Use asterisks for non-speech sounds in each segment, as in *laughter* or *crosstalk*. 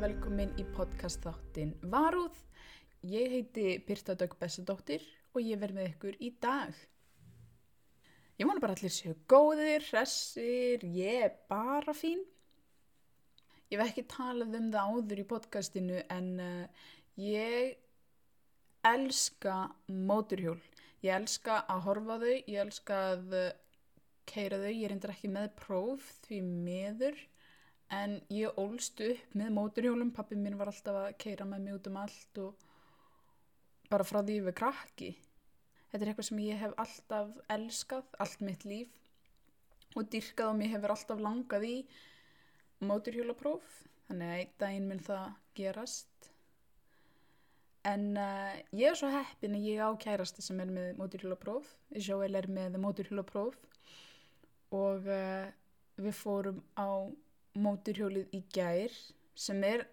velkomin í podcast þáttin Varúð. Ég heiti Birta Dögg Bessadóttir og ég verð með ykkur í dag. Ég vona bara allir séu góðir, hressir, ég er bara fín. Ég hef ekki talað um það áður í podcastinu en uh, ég elska móturhjól. Ég elska að horfa þau, ég elska að uh, keira þau, ég endur ekki með próf því meður en ég ólst upp með móturhjólum, pappi mín var alltaf að keira með mig út um allt og bara frá því við krakki. Þetta er eitthvað sem ég hef alltaf elskað, allt mitt líf. Og dyrkað og mér hefur alltaf langað í móturhjólapróf, þannig að einn daginn mun það gerast. En uh, ég er svo heppin að ég á kærasti sem er með móturhjólapróf, Joel er með móturhjólapróf og uh, við fórum á móturhjólið í gær sem er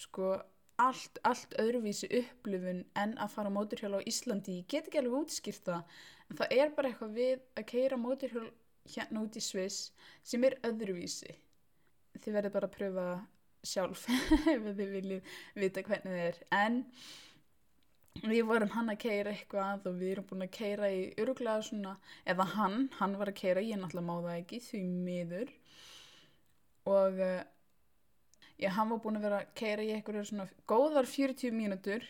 sko allt, allt öðruvísi upplifun en að fara á móturhjól á Íslandi. Ég get ekki alveg útskýrt það en það er bara eitthvað við að keira móturhjól hérna út í Sviss sem er öðruvísi. Þið verður bara að pröfa sjálf *laughs* ef þið viljið vita hvernig þið er. En við vorum hann að keira eitthvað og við erum búin að keira í öruglega svona, eða hann, hann var að keira, ég náttúrulega má það ekki því miður og uh, já, hann var búin að vera að keira í eitthvað svona góðar 40 mínútur.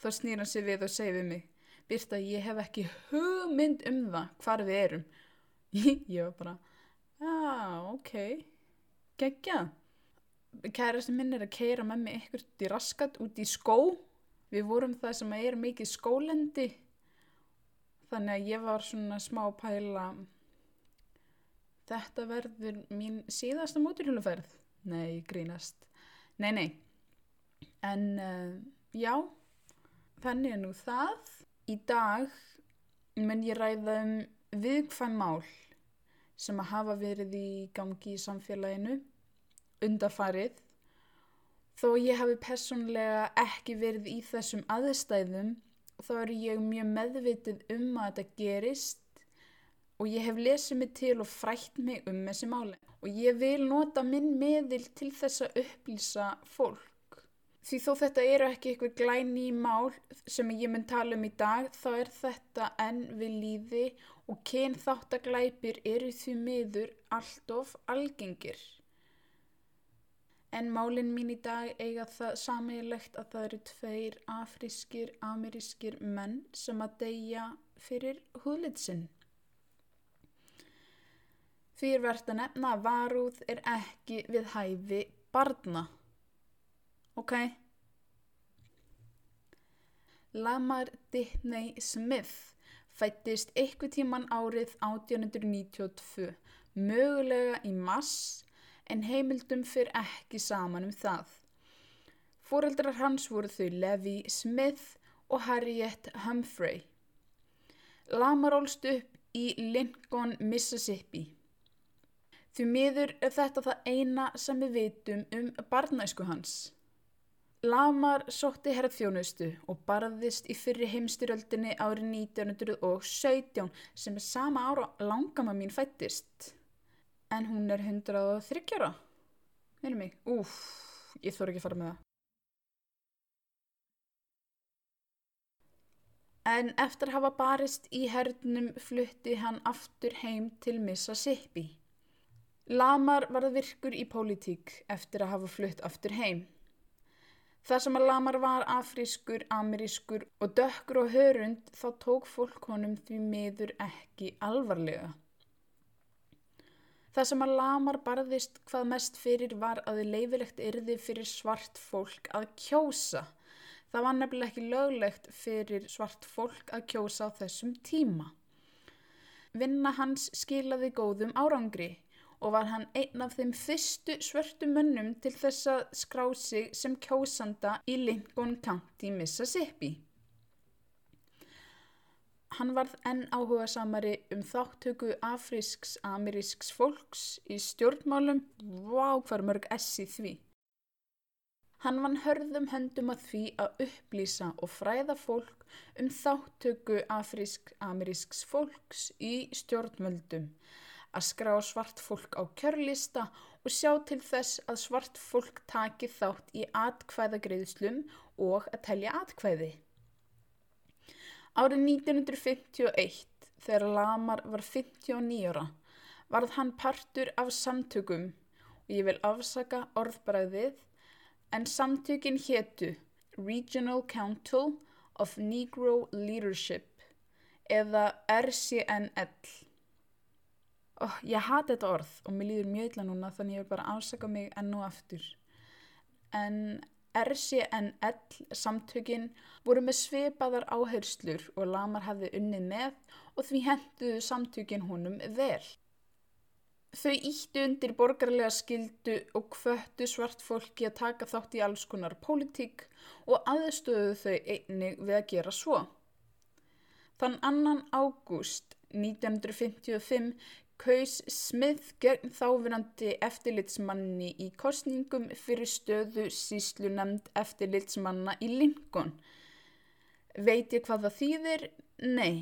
Þá snýr hann sig við og segir við mig Birta, ég hef ekki hugmynd um það hvar við erum. *laughs* Ég var bara já, ok geggja kærasti minn er að keira með mig eitthvað í raskat út í skó. Við vorum það sem er mikið skólendi. Þannig að ég var svona smá pæla þetta verður mín síðasta móturhjóluferð nei, grínast. Nei, nei. En uh, já þannig er nú það. Í dag menn ég ræða um viðkvæm mál sem að hafa verið í gangi í samfélaginu undafarið þó ég hafi personlega ekki verið í þessum aðstæðum þá eru ég mjög meðvitið um að þetta gerist og ég hef lesið mig til og frætt mig um þessi máli og ég vil nota minn meðil til þess að upplýsa fólk. Því þó þetta eru ekki eitthvað glæni í mál sem ég mun tala um í dag þá er þetta enn við líði og kyn þáttaglæpir eru því miður allt of algengir. En málinn mín í dag eiga það sammeilegt að það eru tveir afrískir, amerískir menn sem að deyja fyrir húðlitsinn. Því er verðt að nefna að varúð er ekki við hæfi barna. Ok? Lamar Dittney Smith fættist eitthvað tíman árið 1892, mögulega í mass en heimildum fyrir ekki saman um það. Fóreldrar hans voru þau Levi Smith og Harriet Humphrey. Lamar ólst upp í Lincoln, Mississippi. Því miður er þetta það eina sem við veitum um barnæsku hans. Lamar sótti herrþjónustu og barðist í fyrri heimstyröldinni árið 1917 sem er sama ára langama mín fættist. En hún er 103 ára. Minnum mig, úf, ég þór ekki að fara með það. En eftir að hafa barist í hernum flutti hann aftur heim til Mississippi. Lamar varð virkur í pólitík eftir að hafa flutt aftur heim. Þar sem að Lamar var afrískur, amerískur og dökkur og hörund þá tók fólk honum því miður ekki alvarlega. Það sem að Lamar barðist hvað mest fyrir var að þið leifilegt yrði fyrir svart fólk að kjósa. Það var nefnilega ekki löglegt fyrir svart fólk að kjósa á þessum tíma. Vinna hans skilaði góðum árangri og var hann einn af þeim fyrstu svörtu mönnum til þess að skrá sig sem kjósanda í Lincoln County, Mississippi. Hann varð enn áhuga samari um þáttöku afrisks-amerísks fólks í stjórnmálum, vá hvar mörg essi því. Hann vann hörðum höndum að því að upplýsa og fræða fólk um þáttöku afrisk-amerísks fólks í stjórnmöldum að skrá svart fólk á kjörlista og sjá til þess að svart fólk taki þátt í atkvæðagreiðslum og að telja atkvæði. Árið 1951, þegar Lamar var 59 ára, varð hann partur af samtökum og ég vil afsaka orðbræðið en samtökin héttu Regional Council of Negro Leadership eða RCNL. Oh, ég hati þetta orð og mér líður mjög illa núna þannig ég vil bara afsaka mig enn og aftur. En RCNL samtökin voru með sveipaðar áherslur og Lamar hafði unnið með og því henduðu samtökin honum vel. Þau ítti undir borgarlega skildu og hvöttu svart fólki að taka þátt í alls konar pólitík og aðstöðu þau einnig við að gera svo. Þann annan ágúst 1955 kaus Smith gegn þáverandi eftirlitsmanni í kostningum fyrir stöðu síslu nefnd eftirlitsmanna í Lincoln. Veit ég hvað það þýðir? Nei,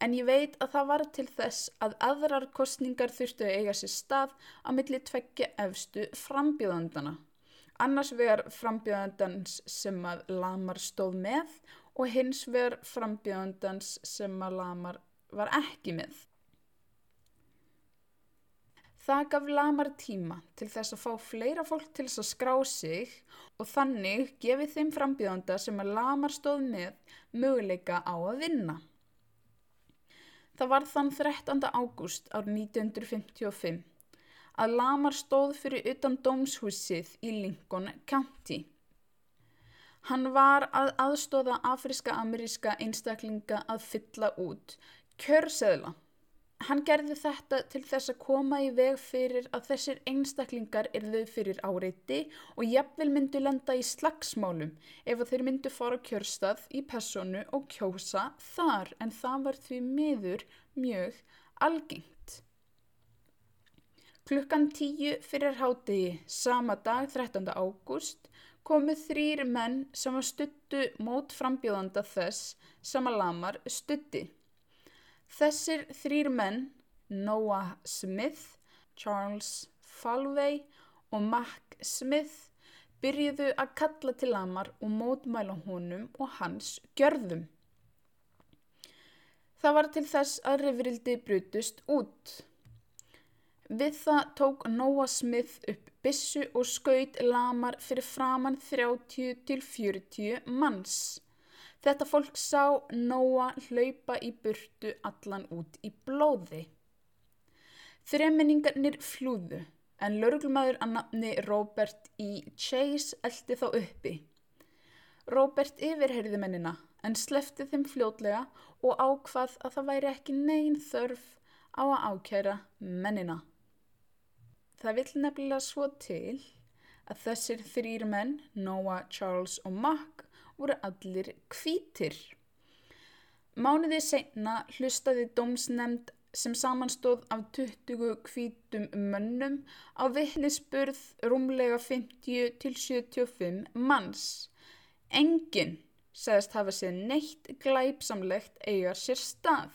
en ég veit að það var til þess að aðrar kostningar þurftu að eiga sér stað á milli tveggja efstu frambjöðandana. Annars vegar frambjöðandans sem að Lamar stóð með og hins vegar frambjöðandans sem að Lamar var ekki með. Það gaf lamar tíma til þess að fá fleira fólk til þess að skrá sig og þannig gefið þeim frambíðanda sem að lamar stóð með möguleika á að vinna. Það var þann 13. ágúst árið 1955 að lamar stóð fyrir utan dómshúsið í Lincoln County. Hann var að aðstóða afriska-ameríska einstaklinga að fylla út kjörseðla. Hann gerði þetta til þess að koma í veg fyrir að þessir einstaklingar erðu fyrir áreiti og jafnvel myndu lenda í slagsmálum ef þeir myndu fara kjörstað í personu og kjósa þar en það var því miður mjög algengt. Klukkan tíu fyrir hátegi sama dag 13. ágúst komu þrýr menn sem að stuttu mót frambjóðanda þess sem að lamar stutti. Þessir þrýr menn, Noah Smith, Charles Falvey og Mac Smith, byrjuðu að kalla til Lamar og mótmæla honum og hans gjörðum. Það var til þess að rifrildi brutust út. Við það tók Noah Smith upp bissu og skaut Lamar fyrir framann 30 til 40 manns. Þetta fólk sá Nóa hlaupa í burtu allan út í blóði. Þreminningarnir flúðu en lauruglumæður að nafni Robert E. Chase eldi þá uppi. Robert yfirherði mennina en slefti þeim fljótlega og ákvað að það væri ekki negin þörf á að ákjæra mennina. Það vill nefnilega svo til að þessir þrýr menn, Noah, Charles og Mack, voru allir kvítir. Mánuði senna hlustaði dómsnemnd sem samanstóð af 20 kvítum mönnum á vittnisspurð rúmlega 50 til 75 manns. Enginn segðast hafa sér neitt glæpsamlegt eigar sér stað.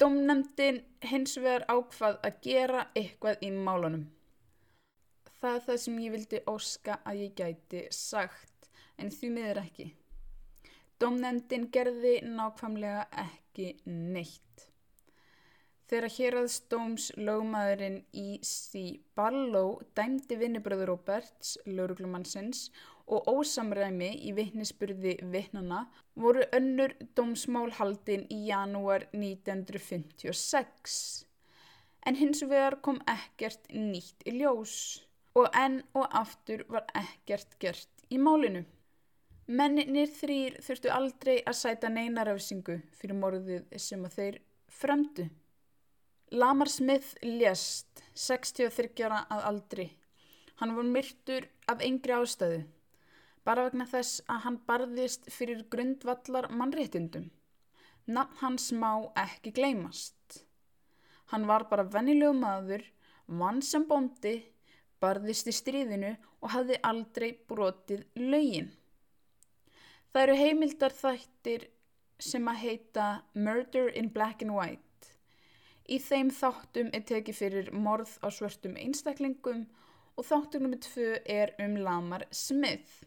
Dómnemndin hins vegar ákvað að gera eitthvað í málunum. Það er það sem ég vildi óska að ég gæti sagt en því miður ekki. Dómnefndin gerði nákvæmlega ekki neitt. Þegar héraðstóms lögmaðurinn í sí Balló dæmdi vinnubröður Roberts, lauruglumannsins, og ósamræmi í vittnisspurði vittnana voru önnur dómsmál haldin í janúar 1956. En hins vegar kom ekkert nýtt í ljós og enn og aftur var ekkert gert í málinu. Menninir þrýr þurftu aldrei að sæta neinarafsingu fyrir morðið sem þeir fremdu. Lamar Smith lést 63 ára að aldri. Hann var myrtur af yngri ástöðu, bara vegna þess að hann barðist fyrir grundvallar mannréttindum. Nafn hans má ekki gleymast. Hann var bara vennilegu maður, mann sem bondi, barðist í stríðinu og hafði aldrei brotið lögin. Það eru heimildar þættir sem að heita Murder in Black and White. Í þeim þáttum er tekið fyrir morð á svörtum einstaklingum og þáttum nummið tvö er um Lamar Smith.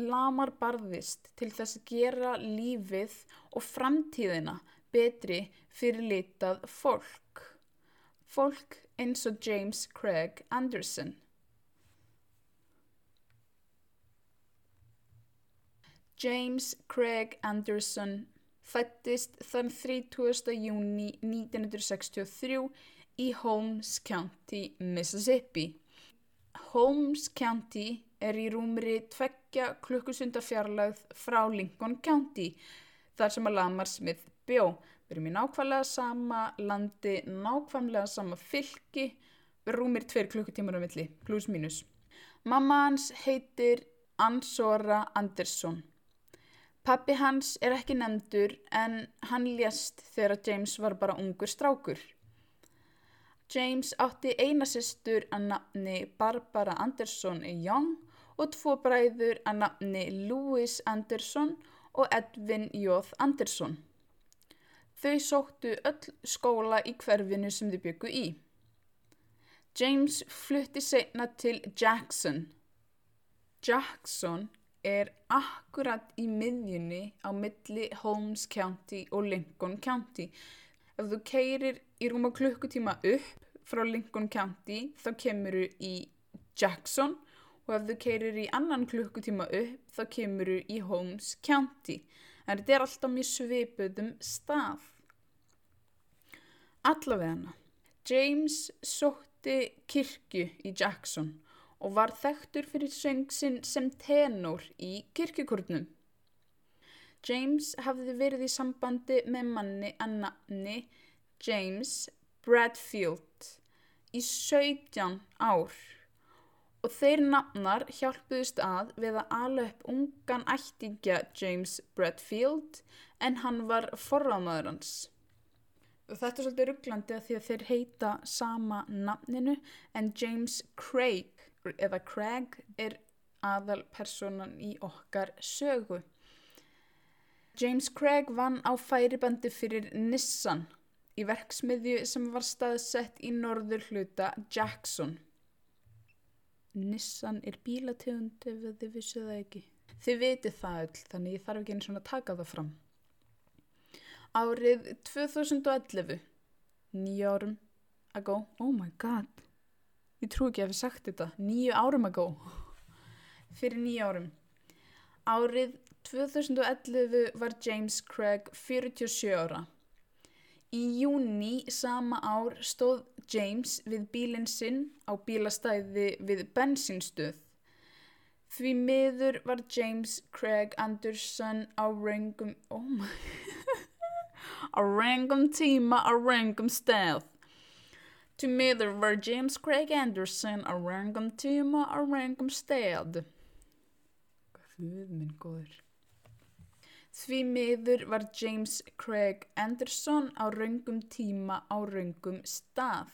Lamar barðist til þess að gera lífið og framtíðina betri fyrir litað fólk. Fólk eins og James Craig Anderson. James Craig Anderson fættist þann 30. júni 1963 í Holmes County, Mississippi. Holmes County er í rúmri tveggja klukkusunda fjarlagð frá Lincoln County, þar sem að Lamar Smith bjó. Við erum í nákvæmlega sama landi, nákvæmlega sama fylki, rúmir tveir klukkutímar á milli, plus mínus. Mamma hans heitir Ansora Andersson. Pappi hans er ekki nefndur en hann lést þegar James var bara ungur strákur. James átti eina sýstur að nafni Barbara Anderson Young og tvo bræður að nafni Louis Anderson og Edwin J. Anderson. Þau sóttu öll skóla í hverfinu sem þau byggu í. James flutti segna til Jackson. Jackson er akkurat í miðjunni á milli Holmes County og Lincoln County. Ef þú keirir í rúma klukkutíma upp frá Lincoln County þá kemur þú í Jackson og ef þú keirir í annan klukkutíma upp þá kemur þú í Holmes County. En þetta er alltaf mjög svipuðum stað. Allavega hana. James sótti kirkju í Jackson og var þekktur fyrir söngsinn sem tenor í kirkjukurnum. James hafði verið í sambandi með manni að nafni James Bradfield í 17 ár og þeir nafnar hjálpuðust að við að ala upp ungan ættingja James Bradfield en hann var forrámaður hans. Þetta er svolítið rugglandi að því að þeir heita sama nafninu en James Craig eða Craig er aðal personan í okkar sögu. James Craig vann á færibandi fyrir Nissan í verksmiðju sem var staðsett í norður hluta Jackson. Nissan er bílategund ef þið vissu það ekki. Þið veitir það öll þannig ég þarf ekki eins og að taka það fram. Árið 2011, nýja árum ago, oh my god, ég trú ekki að við sagt þetta, nýju árum ago, fyrir nýju árum. Árið 2011 var James Craig 47 ára. Í júni sama ár stóð James við bílinn sinn á bílastæði við bensinstöð. Því miður var James Craig Anderson á röngum, oh my, *laughs* á röngum tíma á röngum stað. Miður var James Craig Anderson á rangum tíma á rangum stað. Guð minn góður. Því miður var James Craig Anderson á raungum tíma á raungum stað.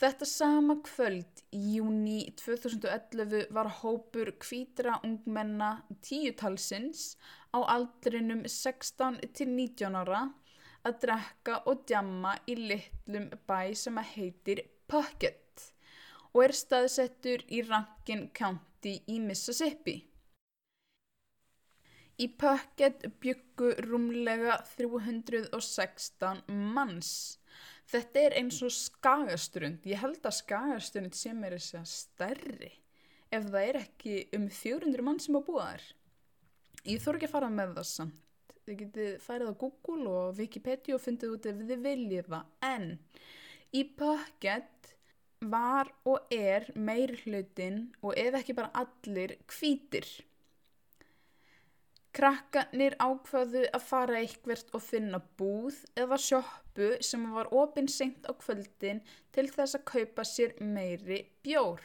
Þetta sama kvöld í júni 2011 var hópur kvítra ungmenna tíutalsins á aldrinum 16 til 19 ára að drekka og djamma í litlum bæ sem að heitir Puckett og er staðsettur í Rankin County í Mississippi. Í Puckett byggu rúmlega 316 manns. Þetta er eins og skagastrund. Ég held að skagastrund sem er þess að stærri ef það er ekki um 400 mann sem á búaðar. Ég þór ekki að fara með það samt þið getið færið á Google og Wikipedia og fundið út ef þið viljið það. En í Puckett var og er meir hlutin og ef ekki bara allir hvítir. Krakkanir ákvaðu að fara eitthvert og finna búð eða sjóppu sem var opinsengt á kvöldin til þess að kaupa sér meiri bjór.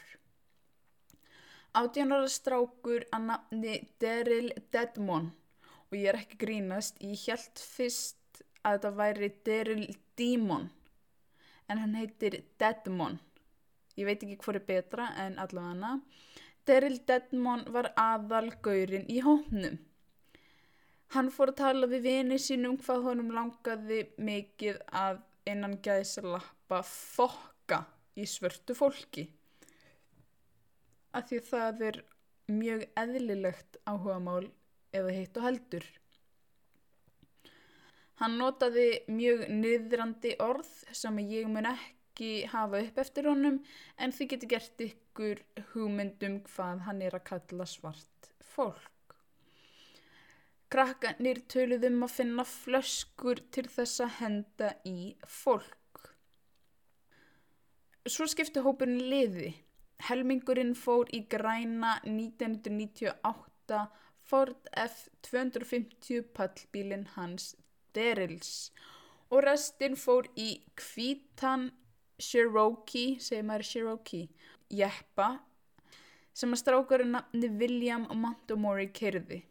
Átjónara strákur að nafni Daryl Dedmon og ég er ekki grínast, ég held fyrst að þetta væri Daryl Demon. En hann heitir Deadmon. Ég veit ekki hvað er betra en allavega Daryl Deadmon var aðal gaurin í hóknum hann fór að tala við vini sínum hvað honum langaði mikið að innan gæðslappa fokka í svörtu fólki. Af því það er mjög eðlilegt áhugamál eða hitt og heldur. Hann notaði mjög niðrandi orð sem ég mun ekki hafa upp eftir honum en þið getur gert ykkur hugmyndum hvað hann er að kalla svart fólk. Krakkanir töluðum að finna flöskur til þess að henda í fólk. Svo skipti hópurinn liði. Helmingurinn fór í græna 1998 Ford F250 pallbílinn hans Derils og restinn fór í kvítan Cherokee, segir maður Cherokee, jeppa sem að strákurinn nafni William Montgomery kerði.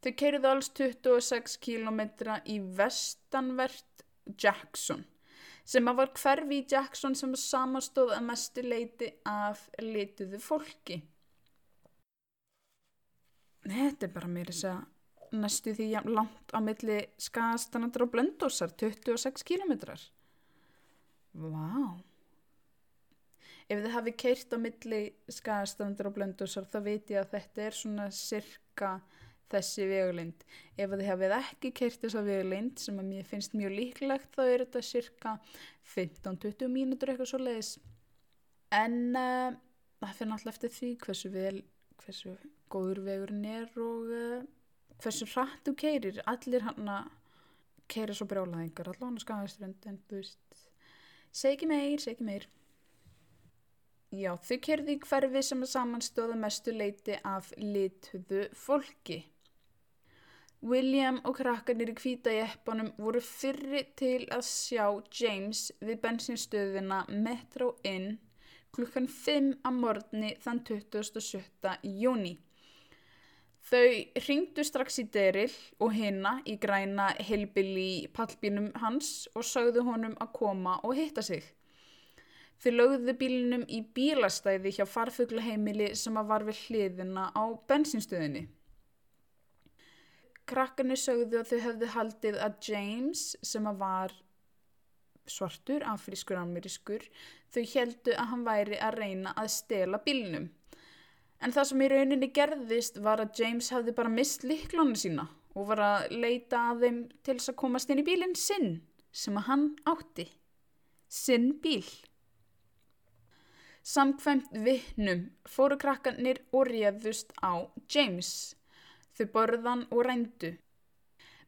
Þau keirðu alls 26 km í vestanvert Jackson sem að var hverfi í Jackson sem samastóð að mestu leiti af leituðu fólki. Þetta er bara mér þess að næstu því langt á milli skastanadur og blöndósar, 26 kilometrar. Vá! Ef þið hafi keirt á milli skastanadur og blöndósar þá veit ég að þetta er svona cirka þessi vegalind. Ef þið hafið ekki keirt þessa vegalind sem að mér finnst mjög líklegt þá er þetta cirka 15-20 mínútur eitthvað svo leiðis. En uh, það fyrir náttúrulega eftir því hversu vel, hversu góður vegurinn er og uh, hversu hratt þú keirir. Allir hann að keira svo brjálaðingar, allavega hann að skafasturund en þú veist, segi meir, segi meir. Já, þau kerði í hverfi sem að samanstóða mestu leiti af lituðu fólki. William og krakkarnir í kvíta í eppanum voru fyrri til að sjá James við bensinstöðina Metro Inn klukkan 5 að morgni þann 27. júni. Þau ringdu strax í Deril og hinna í græna Hillbilly pallbínum hans og sagðu honum að koma og hitta sig. Þau lögðu bílinum í bílastæði hjá farfuglaheimili sem að var við hliðina á bensinstöðinni. Krakkarnir sögðu að þau hefðu haldið að James sem að var svartur, afrískur, amerískur, þau heldu að hann væri að reyna að stela bílinum. En það sem í rauninni gerðist var að James hafði bara mist liklónu sína og var að leita að þeim til þess að komast inn í bílinn sinn sem að hann átti. Sinn bíl. Samkvæmt vihnum fóru krakkarnir og réðust á James. Þau borðan og rændu.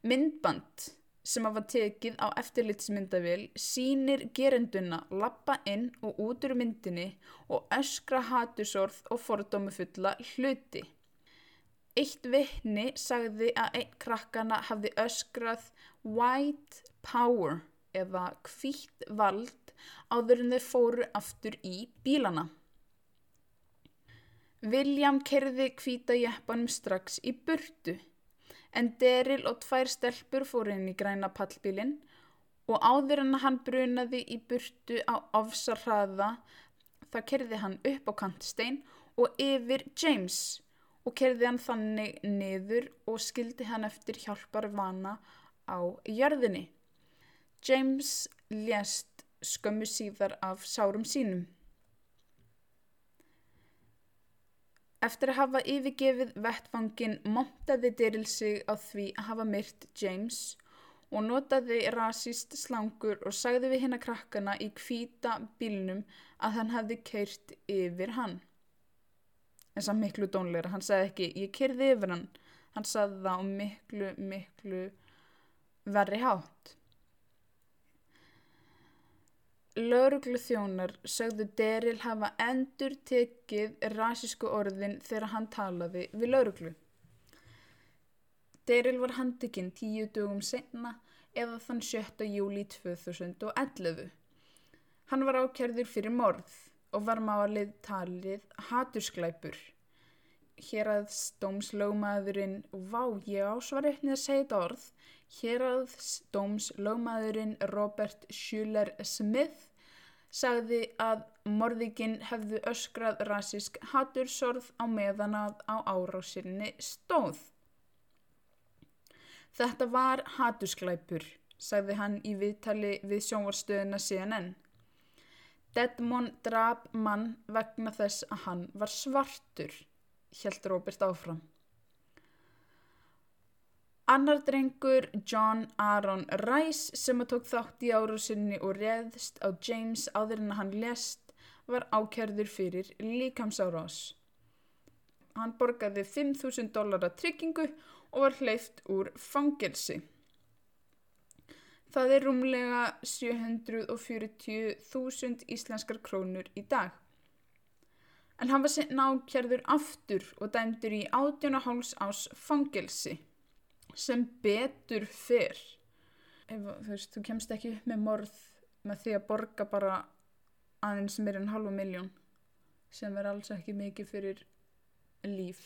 Myndband sem hafa tekið á eftirlitsmyndavél sínir gerenduna lappa inn og út úr myndinni og öskra hatusorð og fordómufulla hluti. Eitt vittni sagði að einn krakkana hafði öskrað white power eða hvítt vald áður en þeir fóru aftur í bílana. William kerði hvíta jeppanum strax í burtu en Deril og tvær stelpur fór inn í græna pallbílinn og áður en hann brunaði í burtu á ofsarraða það kerði hann upp á kantstein og yfir James og kerði hann þannig niður og skildi hann eftir hjálpar vana á jörðinni. James lést skömmu síðar af sárum sínum. Eftir að hafa yfirgefið vettfangin montaði Daryl sig á því að hafa myrt James og notaði rasist slangur og sagði við hinn að krakkana í kvíta bílnum að hann hefði keirt yfir hann. En samt miklu dónleira, hann sagði ekki ég keirði yfir hann, hann sagði það á miklu, miklu verri hátt. Lörglu þjónar sögðu Deril hafa endur tekið rásísku orðin þegar hann talaði við lörglu. Deril var handikinn tíu dögum senna eða þann 7. júli 2011. Hann var ákjörður fyrir morð og var málið talið hatursklæpur. Hér að stómslögmaðurinn, vá ég ásvarreiknið að segja þetta orð, Héraðsdómslögmaðurinn Robert Schuller Smith sagði að morðikinn hefðu öskrað rasísk hatursorð á meðanað á árásinni stóð. Þetta var hatursklæpur, sagði hann í viðtali við sjónvarstöðuna CNN. Dedmon drap mann vegna þess að hann var svartur, held Robert áfram. Annar drengur, John Aaron Rice, sem að tók þátt í árusinni og reðst á James áður en hann lest, var ákjörður fyrir líkamsárás. Hann borgaði 5.000 dólar að tryggingu og var hleyft úr fangelsi. Það er rúmlega 740.000 íslenskar krónur í dag. En hann var sinna ákjærður aftur og dæmdur í 18,5 ás fangelsi sem betur fyrr. Ef, þú veist, þú kemst ekki upp með morð með því að borga bara aðeins meir en halva miljón sem er alls ekki mikið fyrir líf.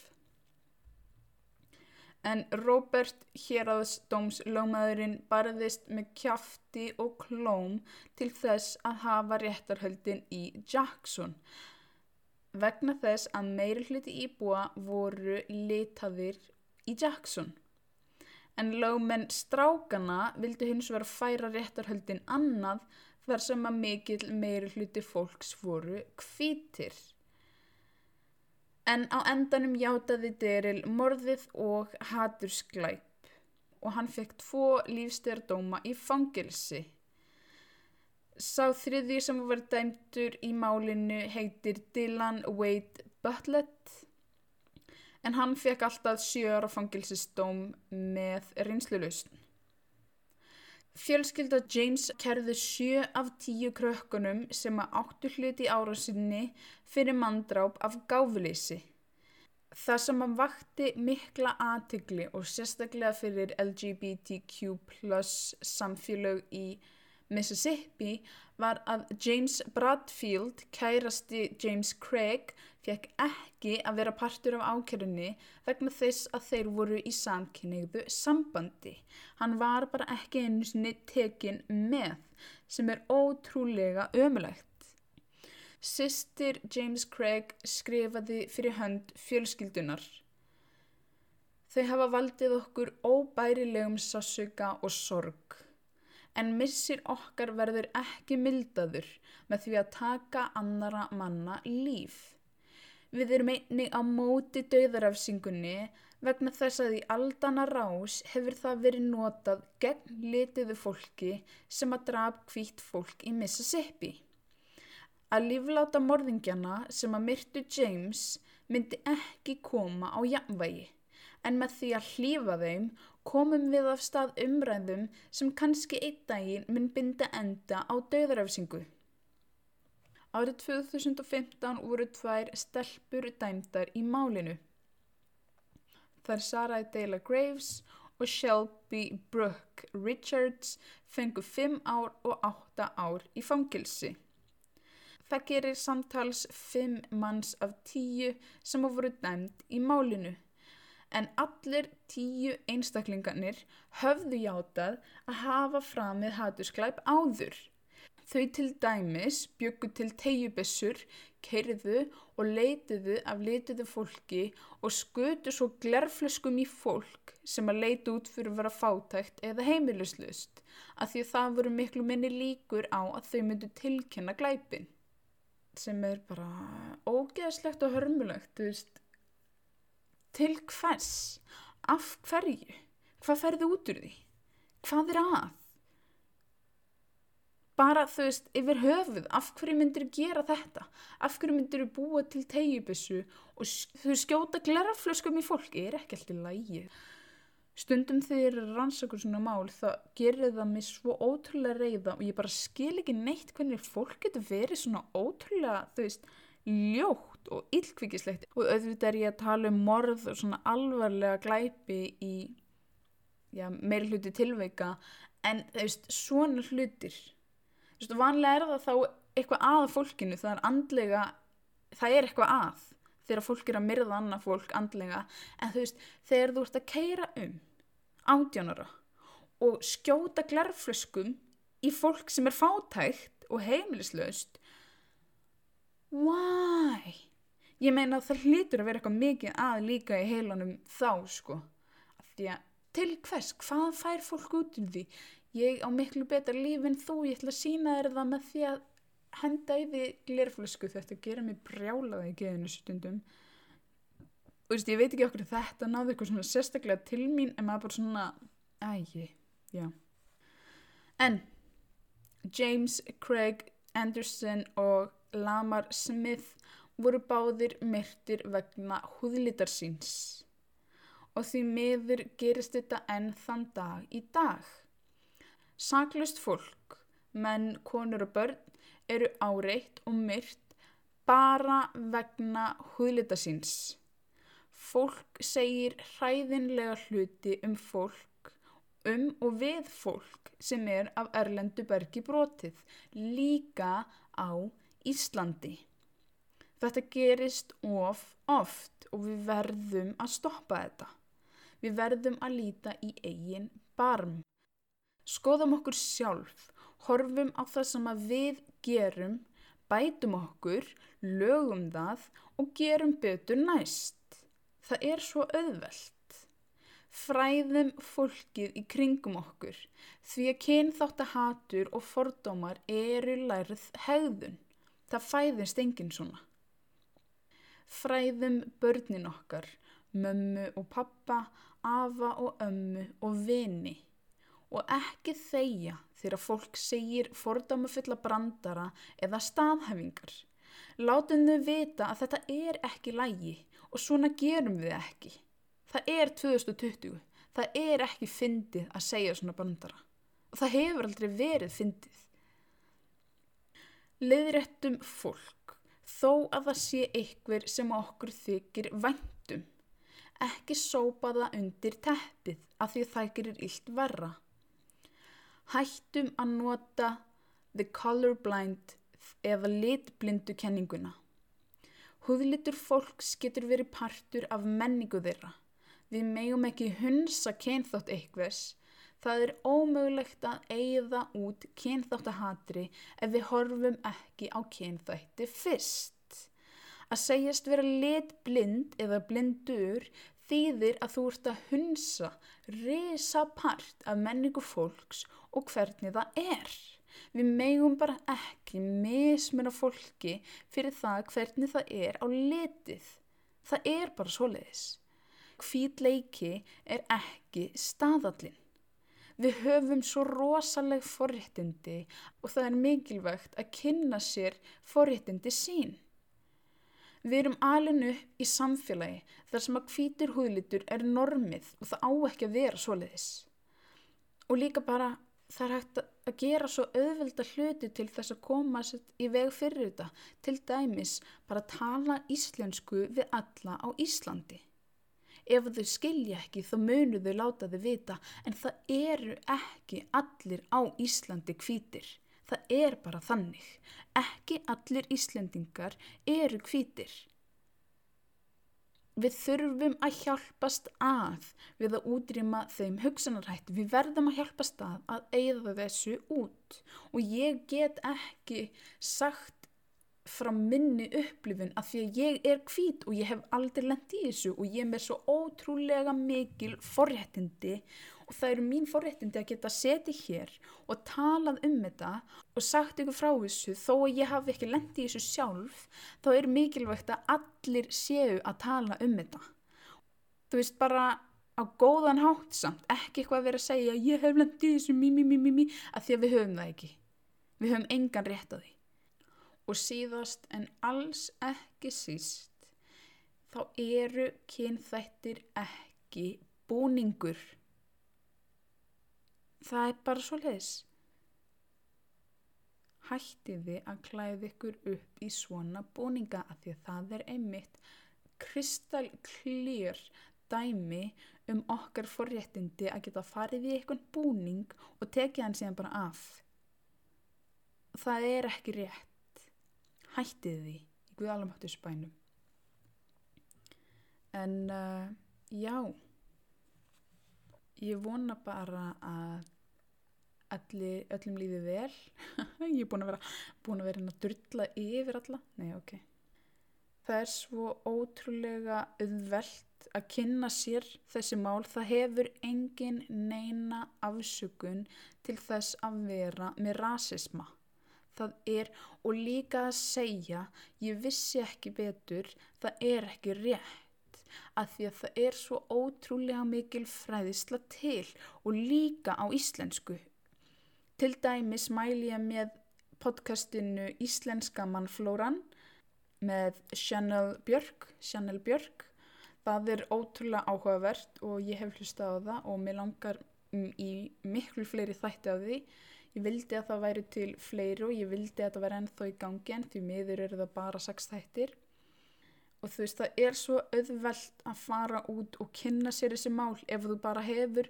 En Robert Héraðsdóms lögmaðurinn barðist með kjafti og klóm til þess að hafa réttarhöldin í Jackson vegna þess að meiri hluti íbúa voru litaðir í Jackson. En lögmenn strákana vildu hins vera færa réttarhöldin annað þar sem að mikil meiri hluti fólks voru kvítir en á endanum játaði Deril morðið og hatursklæp og hann fekk tvo lífstæðardóma í fangilsi. Sá þriði sem var dæmtur í málinu heitir Dylan Wade Butlett en hann fekk alltaf sjöra fangilsistóm með reynslulausn. Fjölskylda James kerði sjö af tíu krökkunum sem að áttu hluti árásinni fyrir manndráp af gáfleysi. Það sem að vakti mikla aðtykli og sérstaklega fyrir LGBTQ plus samfélög í Mississippi var að James Bradfield, kærasti James Craig, fekk ekki að vera partur af ákjörunni vegna þess að þeir voru í samkynniðu sambandi. Hann var bara ekki einu sinni tekin með sem er ótrúlega ömulegt. Sistir James Craig skrifaði fyrir hönd fjölskyldunar. Þau hafa valdið okkur óbærilegum sásuga og sorg en missir okkar verður ekki mildaður með því að taka annara manna líf. Við erum einnig á móti döðarafsingunni vegna þess að í aldana rás hefur það verið notað gegn litiðu fólki sem að draf kvítt fólk í Mississippi. Að lífláta morðingjana sem að myrtu James myndi ekki koma á jafnvægi en með því að hlýfa þeim komum við af stað umræðum sem kannski einn daginn mun binda enda á döðarafsingu. Árið 2015 voru tvær stelpur dæmdar í málinu. Þar Sarai Dela Graves og Shelby Brooke Richards fengu 5 ár og 8 ár í fangilsi. Það gerir samtals 5 manns af 10 sem voru dæmd í málinu en allir tíu einstaklingarnir höfðu játað að hafa framið hatusklæp áður. Þau til dæmis byggu til tegjubessur, keirðu og leitiðu af leitiðu fólki og skutu svo glerflöskum í fólk sem að leita út fyrir að vera fátækt eða heimilislust að því að það voru miklu minni líkur á að þau myndu tilkynna glæpin sem er bara ógeðslegt og hörmulegt, þú veist Til hvers? Af hverju? Hvað ferði út úr því? Hvað er að? Bara þú veist, yfir höfuð, af hverju myndir þú gera þetta? Af hverju myndir þú búa til tegjubissu og þú skjóta gleraflöskum í fólki? Er ekki alltaf lægi. Stundum þegar rannsakur svona mál þá gerir það mér svo ótrúlega reyða og ég bara skil ekki neitt hvernig fólk getur verið svona ótrúlega, þú veist, ljótt og illkvikislegt og auðvitað er ég að tala um morð og svona alvarlega glæpi í já, meiri hluti tilveika en þú veist, svona hlutir þú veist, vanlega er það þá eitthvað að fólkinu, það er andlega það er eitthvað að þegar fólk er að myrða annað fólk andlega. En þú veist, þegar þú ert að keira um ádjónara og skjóta glerflöskum í fólk sem er fátækt og heimilislaust why? Ég meina það hlýtur að vera eitthvað mikið að líka í heilanum þá sko. Því að til hvers, hvað fær fólk út um því? ég á miklu betra líf en þú, ég ætla að sína þér það með því að henda í því glerflösku. Þetta gera mig brjálaði í geðinu stundum. Og veist, ég veit ekki okkur þetta náði eitthvað svona sérstaklega til mín en maður bara svona ægi, já. En James Craig Anderson og Lamar Smith voru báðir myrtir vegna húðlitar síns og því miður gerist þetta enn þann dag í dag. Saklust fólk, menn, konur og börn eru áreitt og myrt bara vegna húðlita síns. Fólk segir hræðinlega hluti um fólk, um og við fólk sem er af Erlendu bergi brotið, líka á Íslandi. Þetta gerist of oft og við verðum að stoppa þetta. Við verðum að líta í eigin barm. Skoðum okkur sjálf, horfum á það sem við gerum, bætum okkur, lögum það og gerum betur næst. Það er svo auðvelt. Fræðum fólkið í kringum okkur því að kynþáttahatur og fordómar eru lærið hegðun. Það fæðist enginn svona. Fræðum börnin okkar, mömmu og pappa, afa og ömmu og vini og ekki þeia þegar fólk segir fordámafulla brandara eða staðhefingar. Látum þau vita að þetta er ekki lægi og svona gerum við ekki. Það er 2020, það er ekki fyndið að segja svona brandara og það hefur aldrei verið fyndið. Leðrættum fólk þó að það sé ykkur sem okkur þykir væntum ekki sópa það undir teppið af því það gerir illt verra. Hættum að nota the colorblind eða litblindu kenninguna. Húðlitur fólks getur verið partur af menningu þeirra. Við megum ekki hunsa kynþátt eitthvers. Það er ómögulegt að eigða út kynþáttahatri ef við horfum ekki á kynþætti fyrst. Að segjast vera litblind eða blindur þýðir að þú ert að hunsa risa part af menningu fólks og hvernig það er. Við megum bara ekki mismuna fólki fyrir það hvernig það er á litið. Það er bara svoleiðis. Hvít leiki er ekki staðallin. Við höfum svo rosaleg forréttindi og það er mikilvægt að kynna sér forréttindi sín. Við erum alinu í samfélagi þar sem að hvítur húðlitur er normið og það á ekki að vera svoleiðis. Og líka bara það er hægt að gera svo auðvelda hluti til þess að koma í veg fyrir þetta. Til dæmis bara tala íslensku við alla á Íslandi. Ef þau skilja ekki þá munu þau láta þau vita en það eru ekki allir á Íslandi hvítir. Það er bara þannig. Ekki allir Íslendingar eru hvítir. Við þurfum að hjálpast að við að útrýma þeim hugsanarhætti. Við verðum að hjálpast að að eigða þessu út og ég get ekki sagt frá minni upplifun að því að ég er hvít og ég hef aldrei lendt í þessu og ég er með svo ótrúlega mikil forréttindi og það eru mín forréttindi að geta setið hér og talað um þetta og sagt ykkur frá þessu. Þó að ég hafi ekki lendið í þessu sjálf þá er mikilvægt að allir séu að tala um þetta. Þú veist bara á góðan hátt samt ekki eitthvað að vera að segja ég hef lendið í þessu mí mí mí mí mí að því að við höfum það ekki. Við höfum engan rétt á því og síðast en alls ekki síst þá eru kynþættir ekki búningur það er bara svo leiðis. Hættiði að klæði ykkur upp í svona búninga af því að það er einmitt kristalklýr dæmi um okkar forréttindi að geta farið í eitthvað búning og tekið hann síðan bara af. Það er ekki rétt. Hættiði því í Guðalamáttu spænum. En uh, já, ég vona bara að allir, öllum líði vel *laughs* ég er búin að vera búin að vera að drulla yfir alla nei ok Það er svo ótrúlega auðvelt að kynna sér þessi mál. Það hefur engin neina afsökun til þess að vera með rasisma. Það er og líka að segja ég vissi ekki betur, það er ekki rétt að því að það er svo ótrúlega mikil fræðisla til og líka á íslensku. Til dæmis mæl ég með podcastinu Íslenska mannflóran með Chanel Björk, Chanel Björk. Það er ótrúlega áhugavert og ég hef hlustað á það og mér langar í miklu fleiri þætti af því. Ég vildi að það væri til fleiri og ég vildi að það væri ennþá í gangi en því miður eru það bara sex þættir. Og þú veist það er svo auðvelt að fara út og kynna sér þessi mál ef þú bara hefur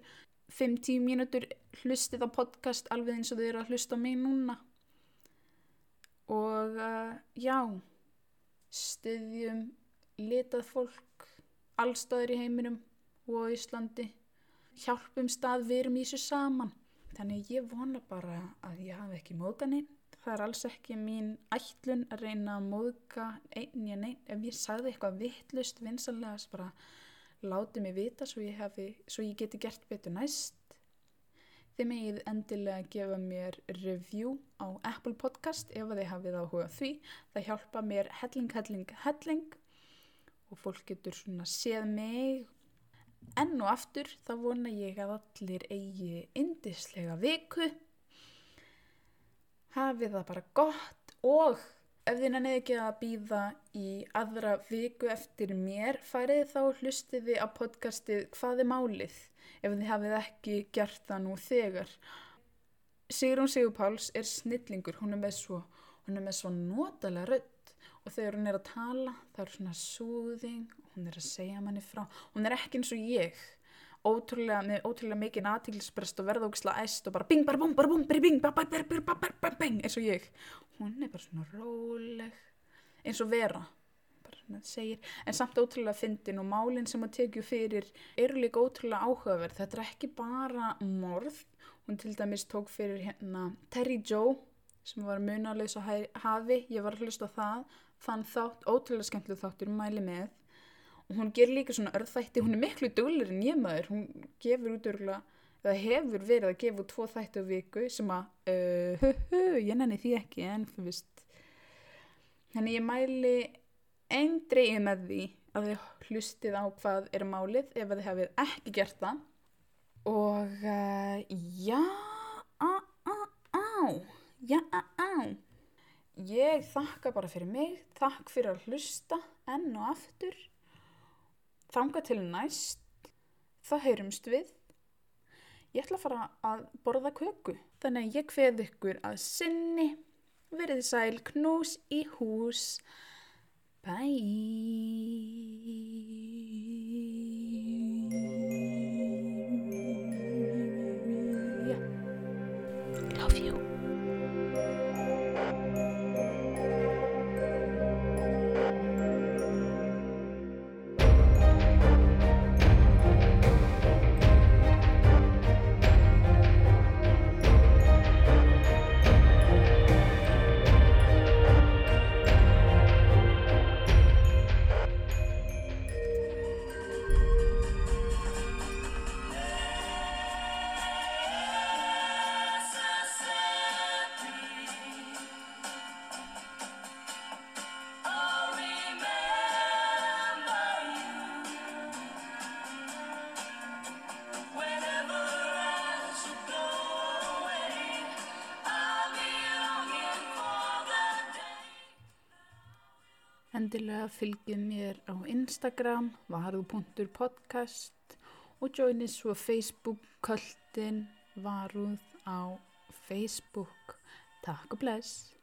5-10 mínútur hlustið á podcast alveg eins og þau eru að hlusta á mig núna. Og uh, já styðjum litað fólk allstaður í heiminum og Íslandi hjálpum stað við erum í þessu saman þannig ég vona bara að ég hafi ekki móðganinn það er alls ekki mín ætlun að reyna að móðga einn ég neinn ef ég sagði eitthvað vittlust vinsalega bara láti mig vita svo ég, hefi, svo ég geti gert betur næst Þið megið endilega að gefa mér review á Apple Podcast ef þið hafið áhuga því. Það hjálpa mér helling, helling, helling og fólk getur svona séð mig. Enn og aftur þá vona ég að allir eigi indislega viku. Hafið það bara gott og ef þið nefnið ekki að býða í aðra viku eftir mér farið þá hlustiði á podcastið Hvað er málið? ef þið hafið ekki gert það nú þegar. Sigrun Sigurpáls er snillingur, hún er með svo, hún er með svo notalega rödd og þegar hún er að tala það er svona súðing, hún er að segja manni frá, hún er ekki eins og ég, ótrúlega, með ótrúlega mikið aðtíklisbrest og verðóksla æst og bara bing, bara bum, bara bum, bara bing, bara bara bara bara bara bara bing, eins og ég. Hún er bara svona róleg, eins og vera. Segir, en samt ótrúlega fyndin og málinn sem hún tekju fyrir eru líka ótrúlega áhugaverð. Þetta er ekki bara morð. Hún til dæmis tók fyrir hérna Terry Joe sem var munalegs á hafi, ég var að hlusta það. Þann þátt, ótrúlega skemmtileg þáttur mæli með og hún ger líka svona örðþætti, hún er miklu dölur en ég maður, hún gefur út örgulega það hefur verið að gefa út tvo þættu viku sem að uh, hu, hu, ég nenni því ekki en þú veist. Þannig ég mæli eindriði með því að þið hlustið á hvað er málið ef þið hefið ekki gert það. Og uh, já á á á já á á. Ég þakka bara fyrir mig þakk fyrir að hlusta enn og aftur þanga til næst það heyrumst við. Ég ætla að fara að borða köku. Þannig að ég hveð ykkur að sinni. Verið sæl knús í hús. Bye. Endilega fylgið mér á Instagram varuð.podcast og joinið svo Facebook-költin varuð á Facebook. Takk og bless!